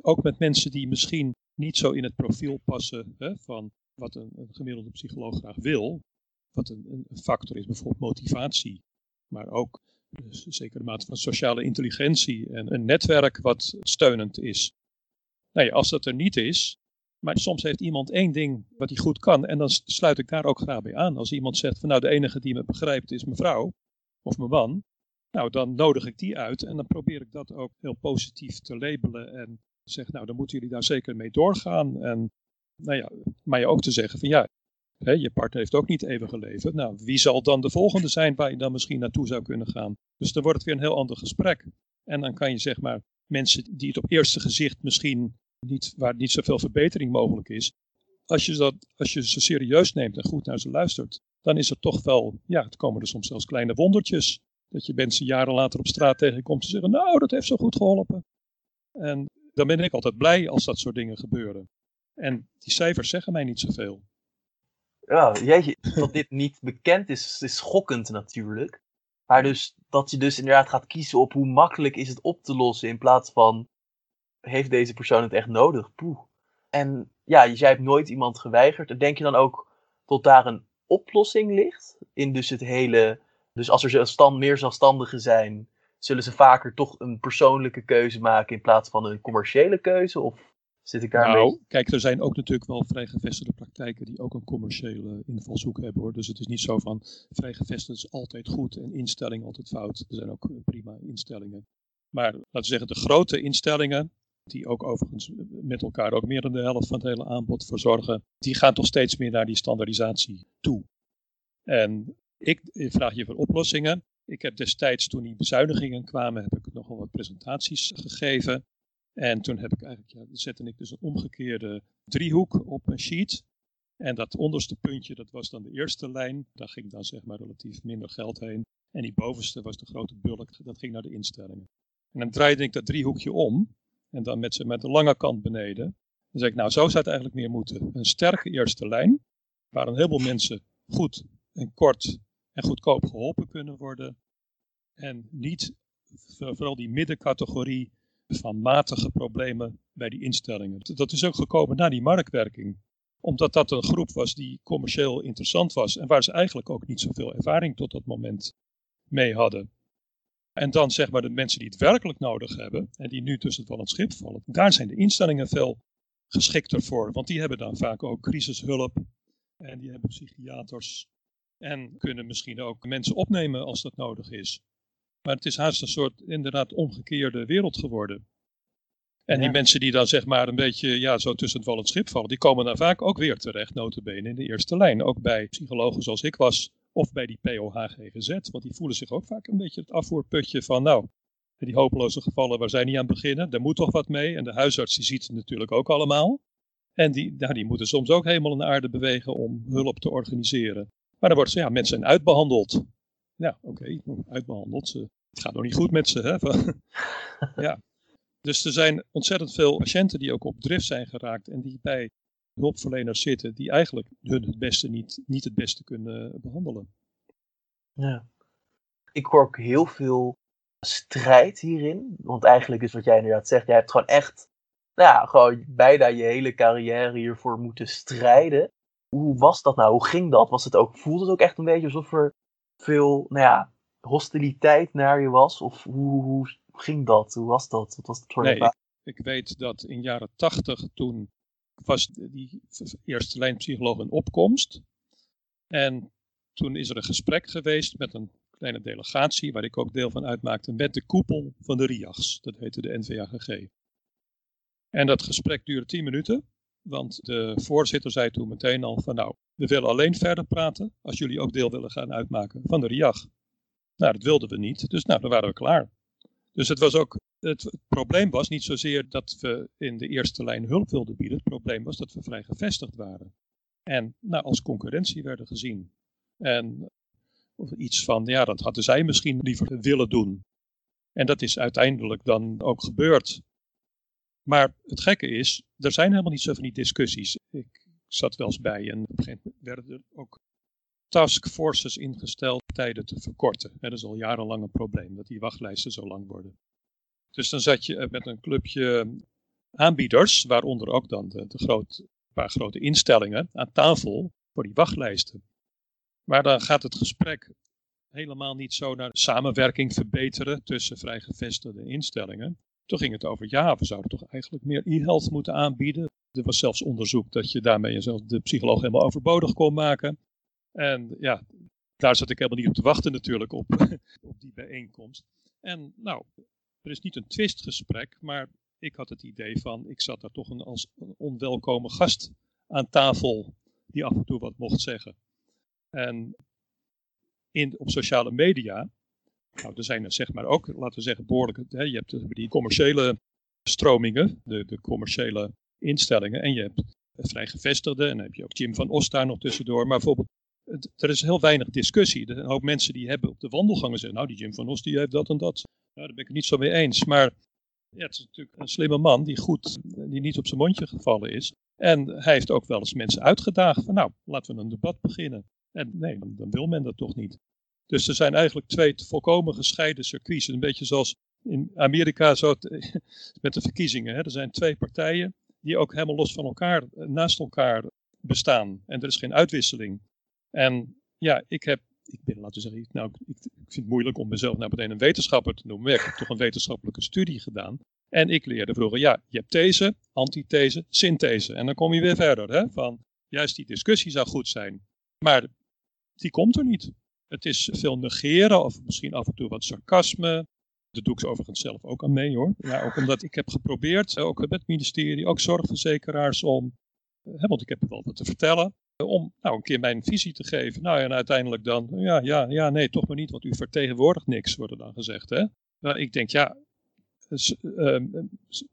Speaker 2: ook met mensen die misschien niet zo in het profiel passen hè, van wat een, een, gemiddelde psycholoog graag wil. Wat een, een factor is, bijvoorbeeld motivatie. Maar ook dus zeker de mate van sociale intelligentie en een netwerk wat steunend is. Nou als dat er niet is, maar soms heeft iemand één ding wat hij goed kan en dan sluit ik daar ook graag bij aan. Als iemand zegt van nou de enige die me begrijpt is mevrouw of mijn man, nou dan nodig ik die uit en dan probeer ik dat ook heel positief te labelen en zeg nou dan moeten jullie daar zeker mee doorgaan. En nou ja, maar je ook te zeggen van ja, je partner heeft ook niet even geleefd. Nou, wie zal dan de volgende zijn waar je dan misschien naartoe zou kunnen gaan? Dus dan wordt het weer een heel ander gesprek. En dan kan je zeg maar mensen die het op eerste gezicht misschien niet, waar niet zoveel verbetering mogelijk is, als je, dat, als je ze serieus neemt en goed naar ze luistert, dan is het toch wel, ja, het komen er soms zelfs kleine wondertjes. Dat je mensen jaren later op straat tegenkomt en zeggen, nou, dat heeft zo goed geholpen. En dan ben ik altijd blij als dat soort dingen gebeuren. En die cijfers zeggen mij niet zoveel.
Speaker 1: Ja, dat dit niet bekend is, is schokkend natuurlijk. Maar dus dat je dus inderdaad gaat kiezen op hoe makkelijk is het op te lossen in plaats van heeft deze persoon het echt nodig? Poeh. En ja, jij hebt nooit iemand geweigerd. Denk je dan ook tot daar een oplossing ligt? In dus het hele. Dus als er stand, meer zelfstandigen zijn, zullen ze vaker toch een persoonlijke keuze maken in plaats van een commerciële keuze? Of zit ik daar
Speaker 2: nou, kijk, er zijn ook natuurlijk wel vrijgevestigde praktijken die ook een commerciële invalshoek hebben hoor. Dus het is niet zo van vrijgevestigd is altijd goed en instelling altijd fout. Er zijn ook prima instellingen. Maar laten we zeggen, de grote instellingen, die ook overigens met elkaar ook meer dan de helft van het hele aanbod verzorgen, die gaan toch steeds meer naar die standaardisatie toe. En ik vraag je voor oplossingen. Ik heb destijds, toen die bezuinigingen kwamen, heb ik nogal wat presentaties gegeven. En toen heb ik eigenlijk, ja, zette ik dus een omgekeerde driehoek op een sheet. En dat onderste puntje, dat was dan de eerste lijn. Daar ging dan zeg maar relatief minder geld heen. En die bovenste was de grote bulk, dat ging naar de instellingen. En dan draaide ik dat driehoekje om. En dan met, met de lange kant beneden. Dan zeg ik, nou zo zou het eigenlijk meer moeten. Een sterke eerste lijn, waar een heleboel mensen goed en kort en goedkoop geholpen kunnen worden. En niet vooral die middencategorie van matige problemen bij die instellingen. Dat is ook gekomen na die marktwerking. Omdat dat een groep was die commercieel interessant was en waar ze eigenlijk ook niet zoveel ervaring tot dat moment mee hadden. En dan zeg maar de mensen die het werkelijk nodig hebben en die nu tussen en het schip vallen, daar zijn de instellingen veel geschikter voor. Want die hebben dan vaak ook crisishulp en die hebben psychiaters en kunnen misschien ook mensen opnemen als dat nodig is. Maar het is haast een soort inderdaad omgekeerde wereld geworden. En die mensen die dan zeg maar een beetje ja, zo tussen het wal schip vallen, die komen dan vaak ook weer terecht, notabene, in de eerste lijn. Ook bij psychologen zoals ik was, of bij die POHGGZ. Want die voelen zich ook vaak een beetje het afvoerputje van, nou, die hopeloze gevallen, waar zij niet aan beginnen? Daar moet toch wat mee. En de huisarts die ziet het natuurlijk ook allemaal. En die, nou, die moeten soms ook helemaal in de aarde bewegen om hulp te organiseren. Maar dan wordt ze, ja, mensen zijn uitbehandeld. Ja, oké, uitbehandeld. Het gaat nog niet goed met ze, hè? ja. Dus er zijn ontzettend veel patiënten die ook op drift zijn geraakt en die bij hulpverleners zitten die eigenlijk hun het beste niet, niet het beste kunnen behandelen.
Speaker 1: Ja. Ik hoor ook heel veel strijd hierin. Want eigenlijk is wat jij inderdaad zegt, jij hebt gewoon echt, nou ja, gewoon bijna je hele carrière hiervoor moeten strijden. Hoe was dat nou? Hoe ging dat? Was het ook, voelde het ook echt een beetje alsof er veel, nou ja, hostiliteit naar je was? Of hoe, hoe ging dat? Hoe was dat? Wat was het
Speaker 2: voor nee, ik, ik, weet dat in jaren tachtig toen was die eerste lijn psycholoog in opkomst. En toen is er een gesprek geweest met een kleine delegatie, waar ik ook deel van uitmaakte, met de koepel van de RIAGs. Dat heette de NVAGG. En dat gesprek duurde tien minuten, want de voorzitter zei toen meteen al van nou, we willen alleen verder praten als jullie ook deel willen gaan uitmaken van de RIAG. Nou, dat wilden we niet, dus nou, dan waren we klaar. Dus het was ook, het, probleem was niet zozeer dat we in de eerste lijn hulp wilden bieden. Het probleem was dat we vrij gevestigd waren. En nou, als concurrentie werden gezien. En iets van, ja, dat hadden zij misschien liever willen doen. En dat is uiteindelijk dan ook gebeurd. Maar het gekke is, er zijn helemaal niet zo van die discussies. Ik zat wel eens bij en op een gegeven moment werden er ook taskforces ingesteld tijden te verkorten. Dat is al jarenlang een probleem, dat die wachtlijsten zo lang worden. Dus dan zat je met een clubje aanbieders, waaronder ook dan de, de groot, paar grote instellingen, aan tafel voor die wachtlijsten. Maar dan gaat het gesprek helemaal niet zo naar samenwerking verbeteren tussen vrijgevestigde instellingen. Toen ging het over, ja, we zouden toch eigenlijk meer e-health moeten aanbieden. Er was zelfs onderzoek dat je daarmee de psycholoog helemaal overbodig kon maken. En ja, daar zat ik helemaal niet op te wachten natuurlijk op, op die bijeenkomst. En nou, er is niet een twistgesprek, maar ik had het idee van, ik zat daar toch een, als een onwelkome gast aan tafel die af en toe wat mocht zeggen. En in, op sociale media, nou, er zijn er zeg maar ook, laten we zeggen, behoorlijk, hè, je hebt die commerciële stromingen, de, de commerciële instellingen, en je hebt vrij gevestigde, en dan heb je ook Jim van Os daar nog tussendoor, maar bijvoorbeeld er is heel weinig discussie. Er zijn een hoop mensen die hebben op de wandelgangen zeggen, nou die Jim van Os die heeft dat en dat. Nou, daar ben ik het niet zo mee eens. Maar ja, het is natuurlijk een slimme man die goed, die niet op zijn mondje gevallen is. En hij heeft ook wel eens mensen uitgedaagd van nou, laten we een debat beginnen. En nee, dan, wil men dat toch niet. Dus er zijn eigenlijk twee volkomen gescheiden circuits. Een beetje zoals in Amerika met de verkiezingen. Hè. Er zijn twee partijen die ook helemaal los van elkaar, naast elkaar bestaan. En er is geen uitwisseling. En ja, ik heb, ik ben, laten we zeggen, nou, ik, ik vind het moeilijk om mezelf nou meteen een wetenschapper te noemen. Maar ik heb toch een wetenschappelijke studie gedaan. En ik leerde vroeger, ja, je hebt these, antithese, synthese. En dan kom je weer verder, hè, van juist die discussie zou goed zijn. Maar die komt er niet. Het is veel negeren of misschien af en toe wat sarcasme. Dat doe ik overigens zelf ook aan mee hoor. Ja, ook omdat ik heb geprobeerd, ook met het ministerie, ook zorgverzekeraars om, hè, want ik heb wel wat te vertellen, om nou een keer mijn visie te geven. Nou en uiteindelijk dan, ja, ja, ja, nee, toch maar niet, want u vertegenwoordigt niks, wordt er dan gezegd. Hè? Nou, ik denk, ja,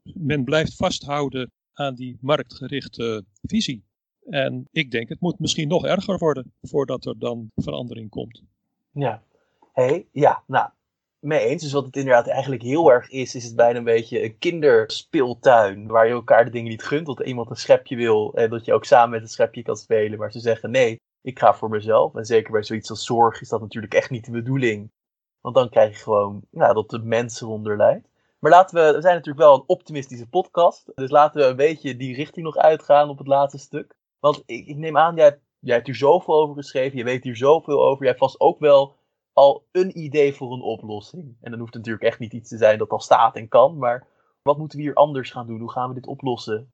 Speaker 2: men blijft vasthouden aan die marktgerichte visie. En ik denk, het moet misschien nog erger worden voordat er dan verandering komt.
Speaker 1: Ja, hey, ja, nou, mee eens. Dus wat het inderdaad eigenlijk heel erg is, is het bijna een beetje een kinderspeeltuin. Waar je elkaar de dingen niet gunt. Dat iemand een schepje wil en dat je ook samen met het schepje kan spelen. Maar ze zeggen nee, ik ga voor mezelf. En zeker bij zoiets als zorg is dat natuurlijk echt niet de bedoeling. Want dan krijg je gewoon ja, dat de mensen eronder lijdt. Maar laten we, we zijn natuurlijk wel een optimistische podcast. Dus laten we een beetje die richting nog uitgaan op het laatste stuk. Want ik, ik neem aan, jij, jij hebt hier zoveel over geschreven. Je weet hier zoveel over. Jij hebt vast ook wel al een idee voor een oplossing. En dan hoeft het natuurlijk echt niet iets te zijn dat al staat en kan, maar wat moeten we hier anders gaan doen? Hoe gaan we dit oplossen?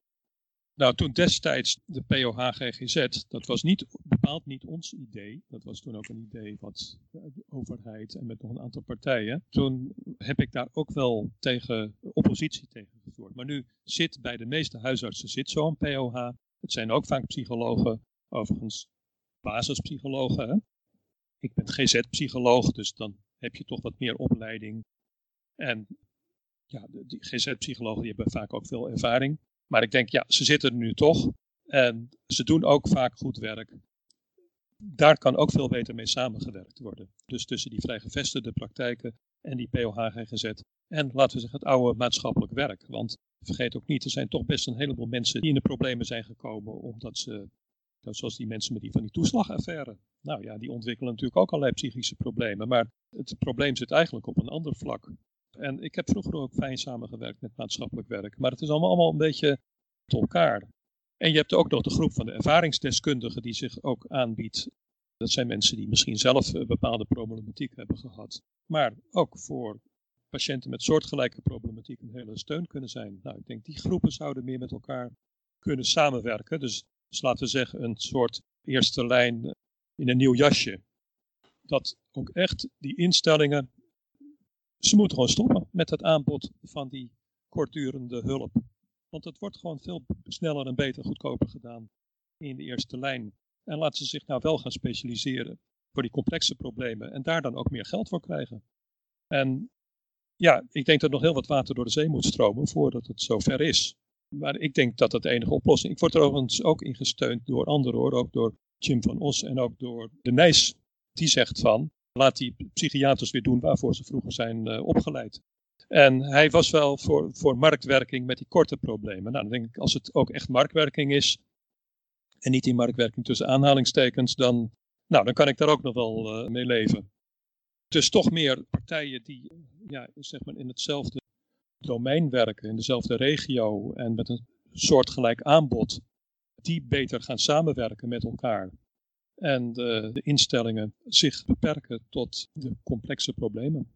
Speaker 2: Nou, toen destijds de POH-GGZ, dat was niet, bepaald niet ons idee. Dat was toen ook een idee van de overheid en met nog een aantal partijen. Toen heb ik daar ook wel tegen oppositie tegen gevoerd. Maar nu zit bij de meeste huisartsen zit zo'n POH. Het zijn ook vaak psychologen, overigens basispsychologen. Hè? ik ben GZ-psycholoog, dus dan heb je toch wat meer opleiding. En ja, die GZ-psychologen die hebben vaak ook veel ervaring. Maar ik denk, ja, ze zitten er nu toch. En ze doen ook vaak goed werk. Daar kan ook veel beter mee samengewerkt worden. Dus tussen die vrijgevestigde praktijken en die POH-GZ. En laten we zeggen, het oude maatschappelijk werk. Want vergeet ook niet, er zijn toch best een heleboel mensen die in de problemen zijn gekomen omdat ze zoals die mensen met die van die toeslagaffaire. Nou ja, die ontwikkelen natuurlijk ook allerlei psychische problemen. Maar het probleem zit eigenlijk op een ander vlak. En ik heb vroeger ook fijn samengewerkt met maatschappelijk werk. Maar het is allemaal, allemaal een beetje tot elkaar. En je hebt ook nog de groep van de ervaringsdeskundigen die zich ook aanbiedt. Dat zijn mensen die misschien zelf eh, bepaalde problematiek hebben gehad. Maar ook voor patiënten met soortgelijke problematiek een hele steun kunnen zijn. Nou, ik denk die groepen zouden meer met elkaar kunnen samenwerken. Dus dus laten we zeggen een soort eerste lijn in een nieuw jasje. Dat ook echt die instellingen, ze moeten gewoon stoppen met het aanbod van die kortdurende hulp. Want het wordt gewoon veel sneller en beter, goedkoper gedaan in de eerste lijn. En laten ze zich nou wel gaan specialiseren voor die complexe problemen en daar dan ook meer geld voor krijgen. En ja, ik denk dat nog heel wat water door de zee moet stromen voordat het zover is. Maar ik denk dat dat de enige oplossing. Ik word er overigens ook in gesteund door anderen hoor. Ook door Jim van Os en ook door de Nijs. Die zegt van, laat die psychiaters weer doen waarvoor ze vroeger zijn uh, opgeleid. En hij was wel voor, voor marktwerking met die korte problemen. Nou, dan denk ik, als het ook echt marktwerking is, en niet die marktwerking tussen aanhalingstekens, dan, nou, dan kan ik daar ook nog wel uh, mee leven. Dus toch meer partijen die ja, zeg maar in hetzelfde domein werken, in dezelfde regio en met een soortgelijk aanbod, die beter gaan samenwerken met elkaar. En de, de instellingen zich beperken tot de complexe problemen.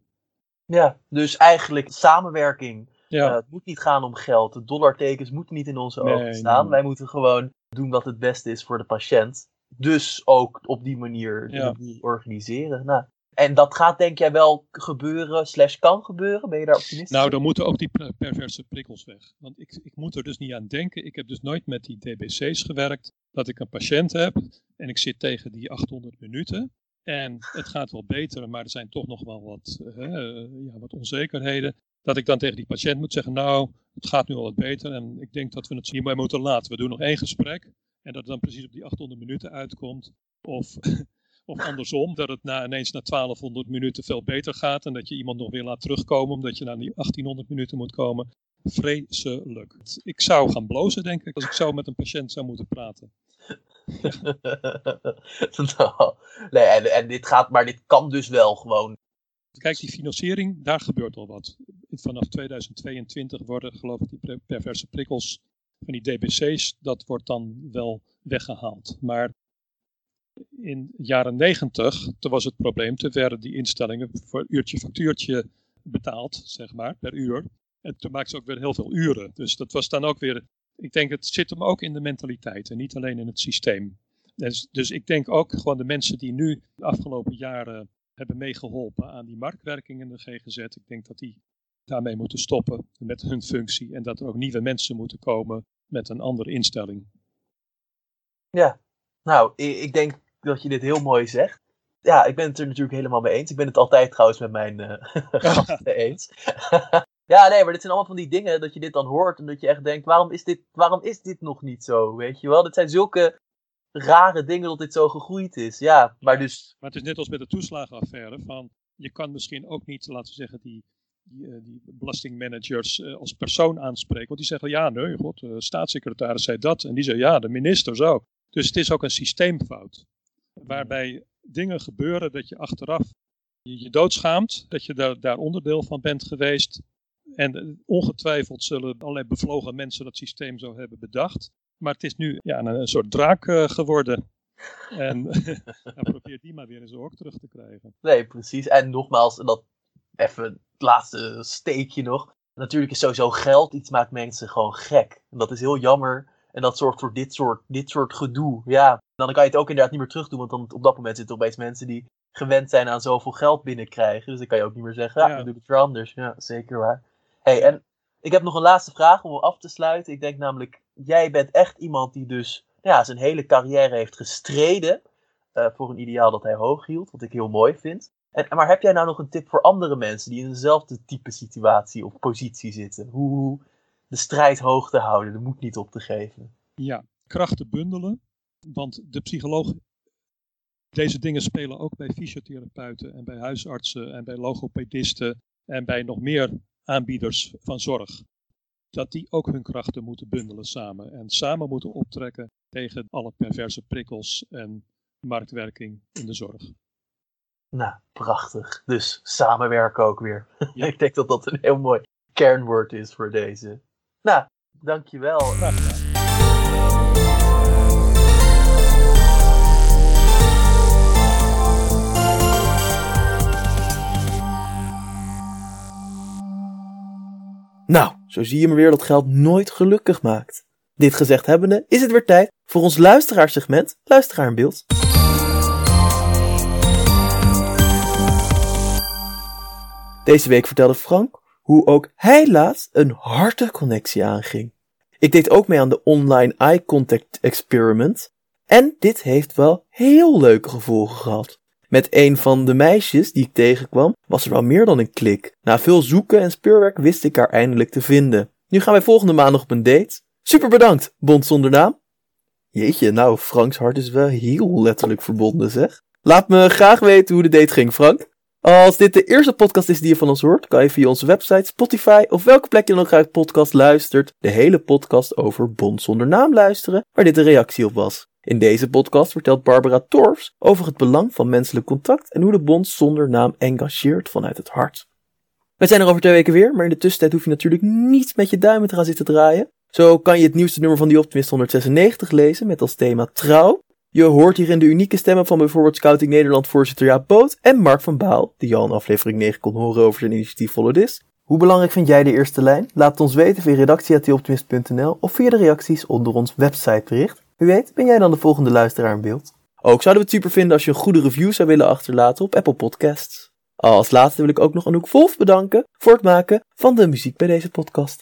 Speaker 1: Ja, dus eigenlijk samenwerking. Ja. Uh, het moet niet gaan om geld. De dollartekens moeten niet in onze ogen staan. Wij moeten gewoon doen wat het beste is voor de patiënt. Dus ook op die manier ja. organiseren. Nou, en dat gaat denk jij wel gebeuren, slash kan gebeuren? Ben je daar optimistisch
Speaker 2: Nou, dan moeten ook die perverse prikkels weg. Want ik, ik moet er dus niet aan denken. Ik heb dus nooit met die DBC's gewerkt. Dat ik een patiënt heb en ik zit tegen die 800 minuten. En het gaat wel beter, maar er zijn toch nog wel wat, uh, ja, wat onzekerheden. Dat ik dan tegen die patiënt moet zeggen, nou, het gaat nu al wat beter. En ik denk dat we het hierbij moeten laten. We doen nog één gesprek. En dat het dan precies op die 800 minuten uitkomt. Of of andersom, dat het na, ineens na 1200 minuten veel beter gaat en dat je iemand nog weer laat terugkomen omdat je naar die 1800 minuten moet komen. Vreselijk. Ik zou gaan blozen, denk ik, als ik zo met een patiënt zou moeten praten.
Speaker 1: nou, nee, en, en dit gaat, maar dit kan dus wel gewoon.
Speaker 2: Kijk, die financiering, daar gebeurt al wat. Vanaf 2022 worden, geloof ik, die perverse prikkels van die DBC's, dat wordt dan wel weggehaald. Maar in de jaren 90, toen was het probleem, toen werden die instellingen voor uurtje factuurtje betaald, zeg maar, per uur. En toen maakten ze ook weer heel veel uren. Dus dat was dan ook weer, ik denk het zit hem ook in de mentaliteit en niet alleen in het systeem. Dus, dus ik denk ook gewoon de mensen die nu de afgelopen jaren hebben meegeholpen aan die marktwerking in de GGZ, ik denk dat die daarmee moeten stoppen met hun functie en dat er ook nieuwe mensen moeten komen met een andere instelling.
Speaker 1: Ja, nou, ik denk dat je dit heel mooi zegt. Ja, ik ben het er natuurlijk helemaal mee eens. Ik ben het altijd trouwens met mijn uh, gasten eens. ja, nee, maar dit zijn allemaal van die dingen dat je dit dan hoort en dat je echt denkt, waarom is dit, waarom is dit nog niet zo, weet je wel? Dit zijn zulke rare dingen dat dit zo gegroeid is. Ja, maar dus...
Speaker 2: Maar het is net als met de toeslagenaffaire, van je kan misschien ook niet, laten we zeggen, die, die, uh, die belastingmanagers uh, als persoon aanspreken. Want die zeggen, ja, nee, god, de staatssecretaris zei dat. En die zei, ja, de minister zo. Dus het is ook een systeemfout. Waarbij dingen gebeuren dat je achteraf je, je doodschaamt, dat je daar, onderdeel van bent geweest. En eh, ongetwijfeld zullen allerlei bevlogen mensen dat systeem zo hebben bedacht. Maar het is nu ja, een, soort draak geworden. En probeer die maar weer in zijn oor terug te krijgen.
Speaker 1: Nee, precies. En nogmaals, dat even het laatste steekje nog. Natuurlijk is sowieso geld iets maakt mensen gewoon gek. En dat is heel jammer en dat zorgt voor dit soort, dit soort gedoe. Ja, dan kan je het ook inderdaad niet meer terug doen. Want dan op dat moment zitten er opeens mensen die gewend zijn aan zoveel geld binnenkrijgen. Dus dan kan je ook niet meer zeggen, ja, ja. dan doe ik het weer anders. Ja, zeker waar. hey, en ik heb nog een laatste vraag om af te sluiten. Ik denk namelijk, jij bent echt iemand die dus ja, zijn hele carrière heeft gestreden uh, voor een ideaal dat hij hoog hield. Wat ik heel mooi vind. En, maar heb jij nou nog een tip voor andere mensen die in dezelfde type situatie of positie zitten? Hoe, de strijd hoog te houden, de moed niet op te geven.
Speaker 2: Ja, krachten bundelen. Want de psycholoog, deze dingen spelen ook bij fysiotherapeuten en bij huisartsen en bij logopedisten en bij nog meer aanbieders van zorg. Dat die ook hun krachten moeten bundelen samen en samen moeten optrekken tegen alle perverse prikkels en marktwerking in de zorg.
Speaker 1: Nou, prachtig. Dus samenwerken ook weer. Ja. Ik denk dat dat een heel mooi kernwoord is voor deze. Nou, dankjewel. Graag gedaan. Nou, zo zie je maar weer dat geld nooit gelukkig maakt. Dit gezegd hebbende is het weer tijd voor ons luisteraarsegment Luisteraar in Beeld. Deze week vertelde Frank hoe ook hij laatst een hartenconnectie aanging. Ik deed ook mee aan de online eye contact experiment en dit heeft wel heel leuke gevolgen gehad. Met een van de meisjes die ik tegenkwam was er wel meer dan een klik. Na veel zoeken en speurwerk wist ik haar eindelijk te vinden. Nu gaan wij volgende maandag op een date. Super bedankt, bond zonder naam. Jeetje, nou, Franks hart is wel heel letterlijk verbonden, zeg. Laat me graag weten hoe de date ging, Frank. Als dit de eerste podcast is die je van ons hoort, kan je via onze website, Spotify of welke plek je dan ook uit podcast luistert, de hele podcast over Bond zonder naam luisteren, waar dit een reactie op was. In deze podcast vertelt Barbara Torfs over het belang van menselijk contact en hoe de bond zonder naam engageert vanuit het hart. We zijn er over twee weken weer, maar in de tussentijd hoef je natuurlijk niet met je duimen te gaan zitten draaien. Zo kan je het nieuwste nummer van die Optimist 196 lezen met als thema trouw. Je hoort hierin de unieke stemmen van bijvoorbeeld Scouting Nederland voorzitter Jaap Boot en Mark van Baal, die al in aflevering 9 kon horen over zijn initiatief Follow This. Hoe belangrijk vind jij de eerste lijn? Laat het ons weten via redactie.optimist.nl of via de reacties onder ons websitebericht. Wie weet ben jij dan de volgende luisteraar in beeld. Ook zouden we het super vinden als je een goede review zou willen achterlaten op Apple Podcasts. Als laatste wil ik ook nog Anouk Wolf bedanken voor het maken van de muziek bij deze podcast.